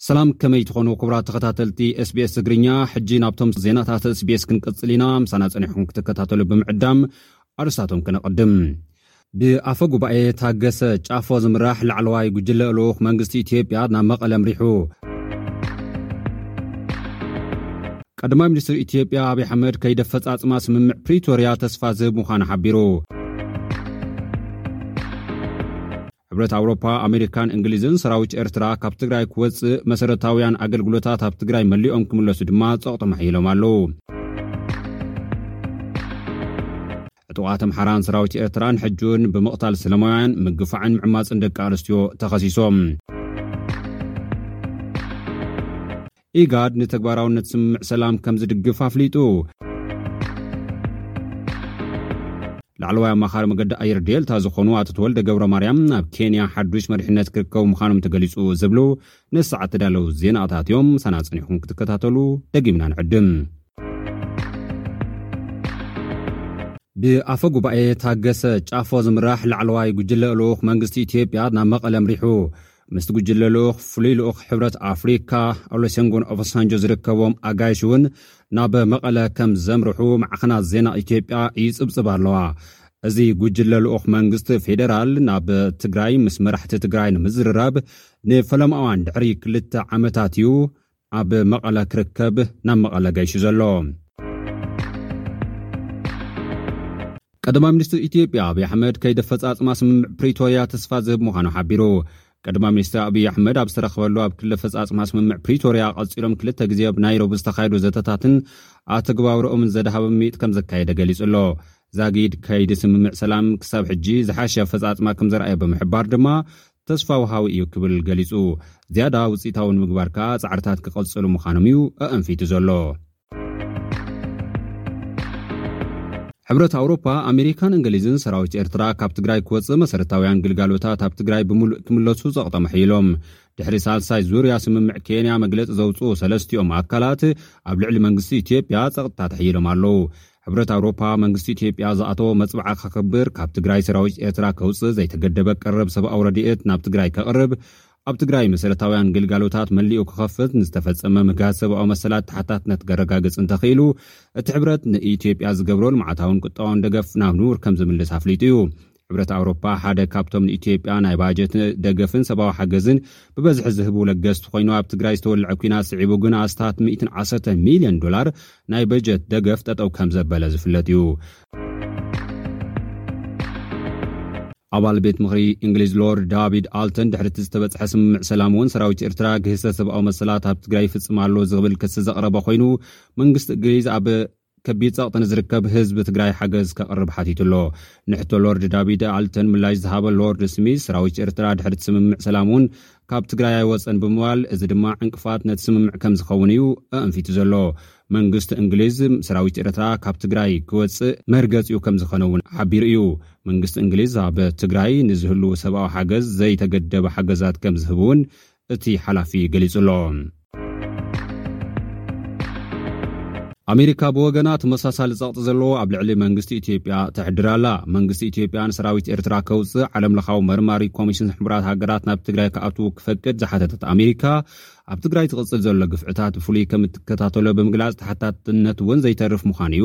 ሰላም ከመይ ትኾኑ ክብራት ተኸታተልቲ ስbስ ትግርኛ ሕጂ ናብቶም ዜናታት ስbስ ክንቅጽል ኢና ምሳና ጸኒሑኩም ክትከታተሉ ብምዕዳም ኣርእስታቶም ከነቐድም። ብኣፈ ጉባኤ ታገሰ ጫፎ ዝምራሕ ላዕለዋይ ጉጅለ ልኡኽ መንግስቲ ኢትዮጵያ ናብ መቐለ ኣምሪሑ። ቀዳማይ ሚኒስትር ኢትዮጵያ ኣብዪ ኣሕመድ ከይዲ ኣፈፃፅማ ስምምዕ ፕሪቶርያ ተስፋ ዝህብ ምዃኑ ሓቢሩ። ሕብረት ኣውሮፓ፣ ኣሜሪካን እንግሊዝን ሰራዊት ኤርትራ ካብ ትግራይ ክወጽእ፣ መሰረታውያን ኣገልግሎታት ኣብ ትግራይ መሊኦም ክምለሱ ድማ ጸቕጢ መሐይሎም ኣለዉ። ዕጡቓት ኣምሓራን ሰራዊት ኤርትራን ሕጂ'ውን ብምቕታል ሰለማውያን፣ ምግፋዕን ምዕማጽን ደቂ ኣንስትዮ ተኸሲሶም። ኢጋድ ንተግባራውነት ስምምዕ ሰላም ከም ዝድግፍ ኣፍሊጡ። ላዕለዋይ ኣማኻሪ መገዲ ኣየር ዴልታ ዝኾኑ ኣቶ ተወልደ ገብረ ማርያም ናብ ኬንያ ሓዱሽ መሪሕነት ክርከቡ ምዃኖም ተገሊጹ ዝብሉ ንሰዓት ተዳለው ዜናታት እዮም። ሳና ጸኒሕኩም ክትከታተሉ ደጊምና ንዕድም። ብኣፈ ጉባኤ ታገሰ ጫፎ ዝምራሕ ላዕለዋይ ጉጅለ ልኡኽ መንግስቲ ኢትዮጵያ ናብ መቐለ ኣምሪሑ። ምስቲ ጉጅለ ልኡኽ ፍሉይ ልኡኽ ሕብረት ኣፍሪካ ኦሎሴንጎን ኦባሳንጆ ዝርከቦም ኣጋይሽ እውን ናብ መቐለ ከም ዘምርሑ ማዕኸናት ዜና ኢትዮጵያ ይፅብፅብ ኣለዋ። እዚ ጉጅለ ልኡኽ መንግስቲ ፌዴራል ናብ ትግራይ ምስ መራሕቲ ትግራይ ንምዝርራብ ንፈለማዋን ድሕሪ ክልተ ዓመታት እዩ ኣብ መቐለ ክርከብ ናብ መቐለ ገይሹ ዘሎ። ቀዳማይ ሚኒስትር ኢትዮጵያ ኣብዪ ኣሕመድ ከይዲ ኣፈፃፅማ ስምምዕ ፕሪቶርያ ተስፋ ዝህብ ምዃኑ ሓቢሩ። ቀዳማይ ሚኒስትር ኣብዪ ኣሕመድ ኣብ ዝተረኽበሉ ኣብ ክልል ኣፈፃፅማ ስምምዕ ፕሪቶርያ ቀፂሎም ክልተ ግዜ ኣብ ናይሮቢ ዝተኻየዱ ዘተታትን ኣተግባብረኦምን ዘድሃበ ምይጥ ከም ዘካየደ ገሊጹ ኣሎ። ዛጊድ ከይዲ ስምምዕ ሰላም ክሳብ ሕጂ ዝሓሸ ኣፈፃፅማ ከም ዘርኣየ ብምሕባር ድማ ተስፋ ወሃቢ እዩ ክብል ገሊጹ። ዝያዳ ውጽኢታዊ ንምግባር ከኣ ጻዕርታት ክቕጽሉ ምዃኖም እዩ ኣኣንፊቱ ዘሎ። ሕብረት ኣውሮፓ፣ ኣሜሪካን እንግሊዝን ሰራዊት ኤርትራ ካብ ትግራይ ክወጽእ መሰረታውያን ግልጋሎታት ኣብ ትግራይ ብምሉእ ክምለሱ ጸቕጦም ኣሕይሎም። ድሕሪ ሳልሳይ ዙርያ ስምምዕ ኬንያ መግለጺ ዘውጽኡ ሰለስቲኦም ኣካላት ኣብ ልዕሊ መንግስቲ ኢትዮጵያ ጸቕጥታት ኣሕይሎም ኣለዉ። ሕብረት ኣውሮፓ መንግስቲ ኢትዮጵያ ዝኣተዎ መፅብዓ ከኽብር ካብ ትግራይ ሰራዊት ኤርትራ ከውፅእ ዘይተገደበ ቀረብ ሰብኣዊ ረድኤት ናብ ትግራይ ከቕርብ ኣብ ትግራይ መሰረታውያን ግልጋሎታት መሊኡ ክኸፍት ንዝተፈፀመ ምግሃስ ሰብኣዊ መሰላት ተሓታትነት ከረጋግፅ እንተኽኢሉ እቲ ሕብረት ንኢትዮጵያ ዝገብሮ ልምዓታውን ቁጠባውን ደገፍ ናብ ንቡር ከም ዝምልስ ኣፍሊጡ እዩ ሕብረት ኣውሮፓ ሓደ ካብቶም ንኢትዮጵያ ናይ ባጀት ደገፍን ሰብኣዊ ሓገዝን ብበዝሒ ዝህቡ ለገስቲ ኮይኑ ኣብ ትግራይ ዝተወልዐ ኩናት ስዒቡ ግን ኣስታት 110 ሚልዮን ዶላር ናይ በጀት ደገፍ ጠጠው ከም ዘበለ ዝፍለጥ እዩ። ኣባል ቤት ምኽሪ እንግሊዝ ሎርድ ዳቪድ ኣልተን ድሕሪ እቲ ዝተበፅሐ ስምምዕ ሰላም እውን ሰራዊት ኤርትራ ግህሰት ሰብኣዊ መሰላት ኣብ ትግራይ ይፍፅም ኣሎ ዝብል ክሲ ዘቕረበ ኮይኑ መንግስቲ እንግሊዝ ኣብ ከቢድ ጸቕጢ ንዝርከብ ህዝቢ ትግራይ ሓገዝ ከቕርብ ሓቲቱ ኣሎ። ንሕቶ ሎርድ ዳቪድ ኣልተን ምላሽ ዝሃበ ሎርድ ስሚዝ፣ ሰራዊት ኤርትራ ድሕሪ'ቲ ስምምዕ ሰላም'ውን ካብ ትግራይ ኣይወጸን ብምባል፣ እዚ ድማ ዕንቅፋት ነቲ ስምምዕ ከምዝኸውን እዩ ኣእንፊቱ ዘሎ። መንግስቲ እንግሊዝ፣ ሰራዊት ኤርትራ ካብ ትግራይ ክወጽእ መርገጺኡ ከምዝኸነ'ውን ሓቢሩ እዩ። መንግስቲ እንግሊዝ ኣብ ትግራይ ንዝህልዉ ሰብኣዊ ሓገዝ ዘይተገደበ ሓገዛት ከምዝህብ'ውን እቲ ሓላፊ ገሊጹ'ሎ። ኣሜሪካ ብወገና ተመሳሳሊ ጸቕጢ ዘለዎ ኣብ ልዕሊ መንግስቲ ኢትዮጵያ ተሕድር ኣላ። መንግስቲ ኢትዮጵያ ንሰራዊት ኤርትራ ከውጽእ ዓለምለኻዊ መርማሪ ኮሚሽን ሕቡራት ሃገራት ናብ ትግራይ ክኣትዉ ክፈቅድ ዝሓተተት ኣሜሪካ ኣብ ትግራይ ዝቕጽል ዘሎ ግፍዕታት ብፍሉይ ከም እትከታተሎ ብምግላጽ ተሓታትነት'ውን ዘይተርፍ ምዃኑ'ዩ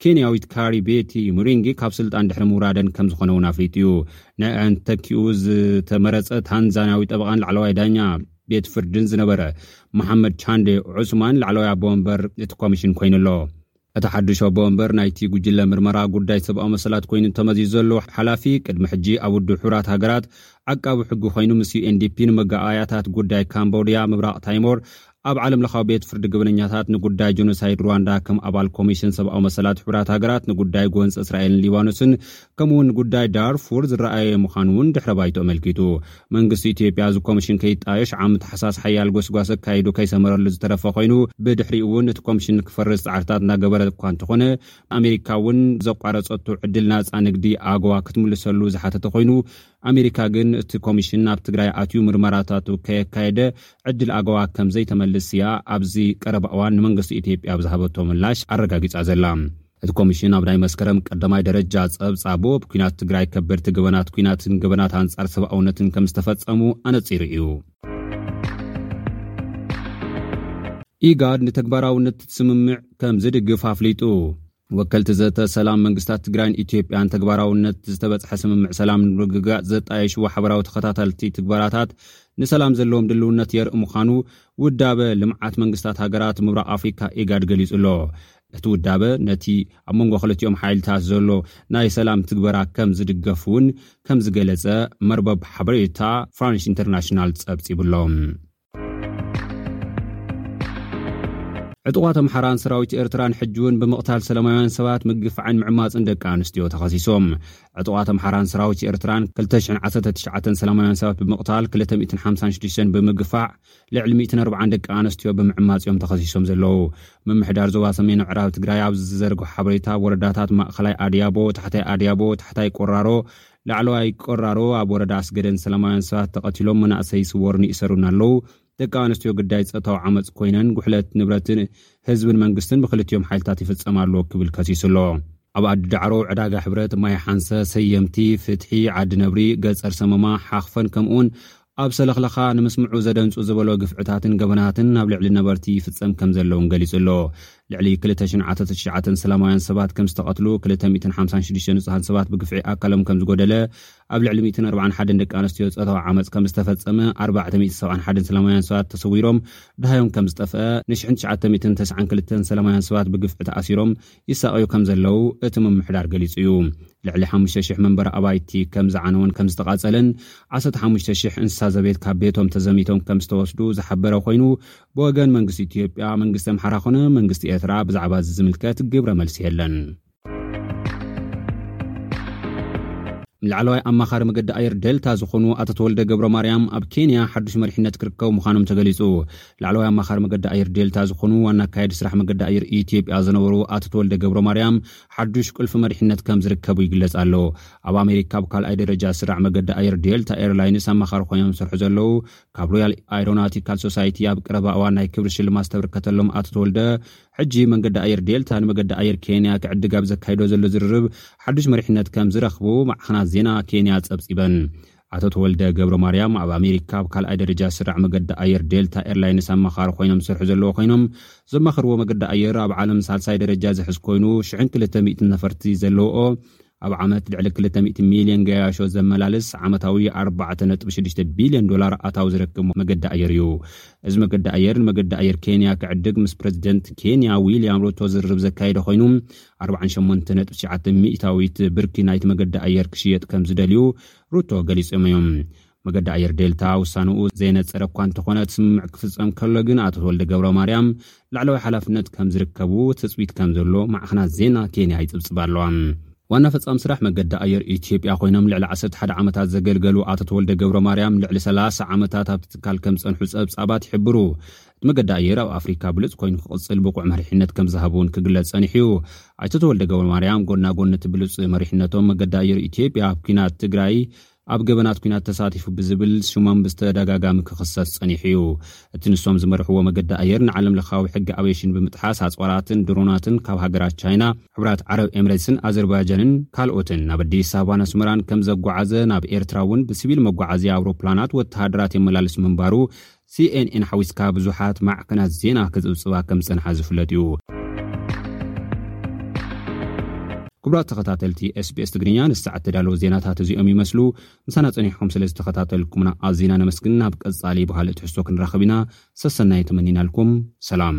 ኬንያዊት ካሪ ቤቲ ሙሪንጊ ካብ ስልጣን ድሕሪ ምውራደን ከምዝኾነ እውን ኣፍሊጡ'ዩ። ንዕዐን ተኪኡ ዝተመረጸ ታንዛንያዊ ጠበቓን ላዕለዋይ ዳኛ ቤት ፍርድን ዝነበረ መሓመድ ቻንዴ ዑስማን ላዕለዋይ ኣቦ ወንበር እቲ ኮሚሽን ኮይኑ ኣሎ። እቲ ሓድሽ ኣቦ ወንበር ናይቲ ጉጅለ ምርመራ ጉዳይ ሰብኣዊ መሰላት ኮይኑ ተመዚዙ ዘሎ ሓላፊ፣ ቅድሚ ሕጂ ኣብ ውድብ ሕቡራት ሃገራት ዓቃቢ ሕጊ ኮይኑ ምስ ዩኤንዲፒን መጋኣእያታት ጉዳይ ካምቦድያ፣ ምብራቕ ታይሞር፣ ኣብ ዓለም ለኻዊ ቤት ፍርዲ ግበነኛታት ንጉዳይ ጆኖሳይድ ሩዋንዳ ከም ኣባል ኮሚሽን ሰብኣዊ መሰላት ሕቡራት ሃገራት ንጉዳይ ጎንፂ እስራኤልን ሊባኖስን ከምኡ እውን ንጉዳይ ዳርፉር ዝረኣየ ምዃኑ እውን ድሕረ ባይቶ ኣመልኪቱ። መንግስቲ ኢትዮጵያ እዚ ኮሚሽን ከይጣየሽ ዓም ታሕሳስ ሓያል ጎስጓስ ኣካይዱ ከይሰመረሉ ዝተረፈ ኮይኑ ብድሕሪኡ እውን እቲ ኮሚሽን ክፈርስ ፃዕርታት እናገበረ እኳ እንተኾነ ኣሜሪካ እውን ዘቋረፀቶ ዕድል ናፃ ንግዲ ኣጎዋ ክትምልሰሉ ዝሓተተ ኮይኑ ኣሜሪካ ግን እቲ ኮሚሽን ናብ ትግራይ ኣትዩ ምርመራታቱ ከየካየደ ዕድል ኣገዋ ከም ዘይተመልስ እያ ኣብዚ ቀረባ እዋን ንመንግስቲ ኢትዮጵያ ኣብ ዝሃበቶ ምላሽ ኣረጋጊጻ ዘላ። እቲ ኮሚሽን ኣብ ናይ መስከረም ቀዳማይ ደረጃ ጸብጻቡ፣ ኣብ ኲናት ትግራይ ከበድቲ ገበናት ኲናትን ገበናት ኣንጻር ሰብኣውነትን ከም ዝተፈጸሙ ኣነጺሩ እዩ። ኢጋድ ንተግባራውነት እቲ ስምምዕ ከም ዝድግፍ ኣፍሊጡ። ወከልቲ ዘተ ሰላም መንግስታት ትግራይን ኢትዮጵያን ተግባራውነት ዝተበፅሐ ስምምዕ ሰላም ንምርግጋፅ ዘጣየሽዎ ሓበራዊ ተኸታተልቲ ትግበራታት ንሰላም ዘለዎም ድልውነት የርኢ ምዃኑ ውዳበ ልምዓት መንግስታት ሃገራት ምብራቕ ኣፍሪካ ኢጋድ ገሊጹ ኣሎ እቲ ውዳበ ነቲ ኣብ መንጎ ክልቲኦም ሓይልታት ዘሎ ናይ ሰላም ትግበራ ከም ዝድገፍ እውን ከም ዝገለጸ መርበብ ሓበሬታ ፍራንስ ኢንተርናሽናል ጸብጺቡ ኣሎ ዕጡቓት ኣምሓራን ሰራዊት ኤርትራን ሕጂ እውን ብምቕታል ሰላማውያን ሰባት ምግፋዕን ምዕማፅን ደቂ ኣንስትዮ ተኸሲሶም ዕጡቓት ኣምሓራን ሰራዊት ኤርትራን 219 ሰላማውያን ሰባት ብምቕታል 256 ብምግፋዕ ልዕሊ 140 ደቂ ኣንስትዮ ብምዕማፅ እዮም ተኸሲሶም ዘለዉ ምምሕዳር ዞባ ሰሜን ምዕራብ ትግራይ ኣብ ዝዘርግሖ ሓበሬታ ወረዳታት ማእኸላይ ኣድያቦ ታሕታይ ኣድያቦ ታሕታይ ቆራሮ ላዕለዋይ ቆራሮ ኣብ ወረዳ ኣስገደን ሰላማውያን ሰባት ተቐቲሎም መናእሰይ ይስወሩን ይእሰሩን ኣለዉ። ደቂ ኣንስትዮ ግዳይ ጸጥታዊ ዓመጽ ኮይነን ጉሕለት ንብረት ህዝብን መንግስትን ብክልቲኦም ሓይልታት ይፍጸም ኣሎ ክብል ከሲሱ ኣሎ። ኣብ ኣዲ ዳዕሮ፣ ዕዳጋ ሕብረት፣ ማይ ሓንሰ፣ ሰየምቲ፣ ፍትሒ፣ ዓዲ ነብሪ፣ ገጸር ሰመማ፣ ሓኽፈን ከምኡ'ውን ኣብ ሰለኽለኻ ንምስምዑ ዘደንጹ ዝበሎ ግፍዕታትን ገበናትን ኣብ ልዕሊ ነበርቲ ይፍጸም ከምዘሎ'ውን ገሊጹ ኣሎ። ልዕሊ ክልተ ሽንዓተ ተሽዓተ ሰላማውያን ሰባት ከምዝተቐትሉ፣ ክልተ ሚእትን ሓምሳን ሽዱሽተ ንጹሃን ሰባት ብግፍዒ ኣካሎም ከምዝጎደለ፣ ኣብ ልዕሊ ሚእትን ኣርባዓን ሓደን ደቂ ኣንስትዮ ጾታዊ ዓመጽ ከምዝተፈጸመ፣ ኣርባዕተ ሚእቲ ሰብዓን ሓደን ሰላማውያን ሰባት ተሰዊሮም ደሃዮም ከምዝጠፍኣ፣ ንሽሕን ትሽዓተ ሚእትን ተስዓን ክልተን ሰላማውያን ሰባት ብግፍዒ ተኣሲሮም ይሳቐዩ ከም ዘለዉ እቲ ምምሕዳር ገሊጹ እዩ። ልዕሊ ሓሙሽተ ሽሕ መንበሪ ኣባይቲ ከም ዝዓነወን ከም ዝተቓጸለን ዓሰርተ ሓሙሽተ ሽሕ እንስሳ ዘቤት ካብ ቤቶም ተዘሚቶም ከም ዝተወስዱ ዝሓበረ ኮይኑ ብወገን መንግስቲ ኢትዮጵያ፣ መንግስቲ ኣምሓራ ኮነ መንግስቲ ኤርትራ ብዛዕባ እዚ ዝምልከት ግብረ መልሲ የለን። ላዕለዋይ ኣማኻሪ መገዲ ኣየር ደልታ ዝኾኑ ኣቶ ተወልደ ገብረማርያም ኣብ ኬንያ ሓዱሽ መሪሕነት ክርከቡ ምዃኖም ተገሊጹ። ላዕለዋይ ኣማኻሪ መገዲ ኣየር ዴልታ ዝኾኑ ዋና ኣካየዲ ስራሕ መገዲ ኣየር ኢትዮጵያ ዝነበሩ ኣቶ ተወልደ ገብረ ማርያም ሓዱሽ ቁልፊ መሪሕነት ከም ዝርከቡ ይግለጽ ኣሎ። ኣብ ኣሜሪካ ኣብ ካልኣይ ደረጃ ዝስራዕ መገዲ ኣየር ዴልታ ኤርላይንስ ኣማኻሪ ኮይኖም ዝሰርሑ ዘለዉ ካብ ሮያል ኣይሮናቲካል ሶሳይቲ ኣብ ቀረባ እዋን ናይ ክብሪ ሽልማት ዝተበርከተሎም ኣቶ ተወልደ ሕጂ መንገዲ ኣየር ዴልታ ንመገዲ ኣየር ኬንያ ክዕድግ ኣብ ዘካይዶ ዘሎ ዝርርብ ሓዱሽ መሪሕነት ከም ዝረኽቡ ማዕኸናት ዜና ኬንያ ጸብጺበን። ኣቶ ተወልደ ገብረማርያም ኣብ ኣሜሪካ ኣብ ካልኣይ ደረጃ ስራዕ መገዲ ኣየር ዴልታ ኤርላይንስ ኣማኻሪ ኮይኖም ዝሰርሑ ዘለዉ ኮይኖም ዘማኽርዎ መገዲ ኣየር ኣብ ዓለም ሳልሳይ ደረጃ ዝሕዝ ኮይኑ ሽሕን ክልተ ሚእትን ነፈርቲ ዘለውኦ ኣብ ዓመት ልዕሊ ክልተ ሚእቲ ሚልዮን ገያሾ ዘመላልስ ዓመታዊ ኣርባዕተ ነጥቢ ሽዱሽተ ቢልዮን ዶላር ኣታዊ ዝረክብ መገዲ ኣየር እዩ። እዚ መገዲ ኣየር ንመገዲ ኣየር ኬንያ ክዕድግ ምስ ፕረዚደንት ኬንያ ዊልያም ሩቶ ዝርርብ ዘካየደ ኮይኑ ኣርባዓን ሸሞንተ ነጥቢ ትሽዓተ ሚእታዊት ብርኪ ናይቲ መገዲ ኣየር ክሽየጥ ከም ዝደልዩ ሩቶ ገሊጾም እዮም። መገዲ ኣየር ዴልታ ውሳነኡ ዘየነጸረ እኳ እንተኾነ እቲ ስምምዕ ክፍጸም ከሎ ግን ኣቶ ተወልደ ገብረማርያም ላዕለዋይ ሓላፍነት ከም ዝርከቡ ትጽቢት ከም ዘሎ ማዕኸናት ዜና ኬንያ ይጽብጽባ ኣለዋ። ዋና ፈጻሚ ስራሕ መገዲ ኣየር ኢትዮጵያ ኮይኖም ልዕሊ ዓሰርተ ሓደ ዓመታት ዘገልገሉ ኣቶ ተወልደ ገብረማርያም ልዕሊ ሰላሳ ዓመታት ኣብቲ ትካል ከም ዝጸንሑ ጸብጻባት ይሕብሩ። መገዲ ኣየር ኣብ ኣፍሪካ ብሉፅ ኮይኑ ክቕፅል ብቑዕ መሪሕነት ከም ዝሃብ እውን ክግለፅ ፀኒሑ እዩ ኣይቶ ተወልደ ገብረ ማርያም ጎና ጎኒ እቲ ብሉፅ መሪሕነቶም መገዲ ኣየር ኢትዮጵያ ኣብ ኩናት ትግራይ ኣብ ገበናት ኩናት ተሳቲፉ ብዝብል ሽሞም ብዝተደጋጋሚ ክኽሰስ ፀኒሑ እዩ እቲ ንሶም ዝመርሕዎ መገዲ ኣየር ንዓለም ለኻዊ ሕጊ ኣቬሽን ብምጥሓስ ኣፅዋራትን ድሮናትን ካብ ሃገራት ቻይና ሕብራት ዓረብ ኤምሬትስን ኣዘርባይጃንን ካልኦትን ናብ ኣዲስ ኣበባን ኣስመራን ከም ዘጓዓዘ ናብ ኤርትራ እውን ብሲቪል መጓዓዝያ ኣውሮፕላናት ወተሃደራት የመላልስ ምንባሩ ሲኤንኤን ሓዊስካ ብዙሓት ማዕከናት ዜና ክጽብጽባ ከም ዝጸንሓ ዝፍለጥ እዩ። ክቡራት ተኸታተልቲ SBS ትግርኛ ነዚ ሰዓት ተዳለዉ ዜናታት እዚኦም ይመስሉ። ምሳና ጸኒሕኩም ስለ ዝተኸታተልኩምና ኣዚና ነመስግን። ናብ ቀጻሊ ብኻልእ ትሕዝቶ ክንራኸብ ኢና። ሰሰናዩ ተመኒናልኩም። ሰላም።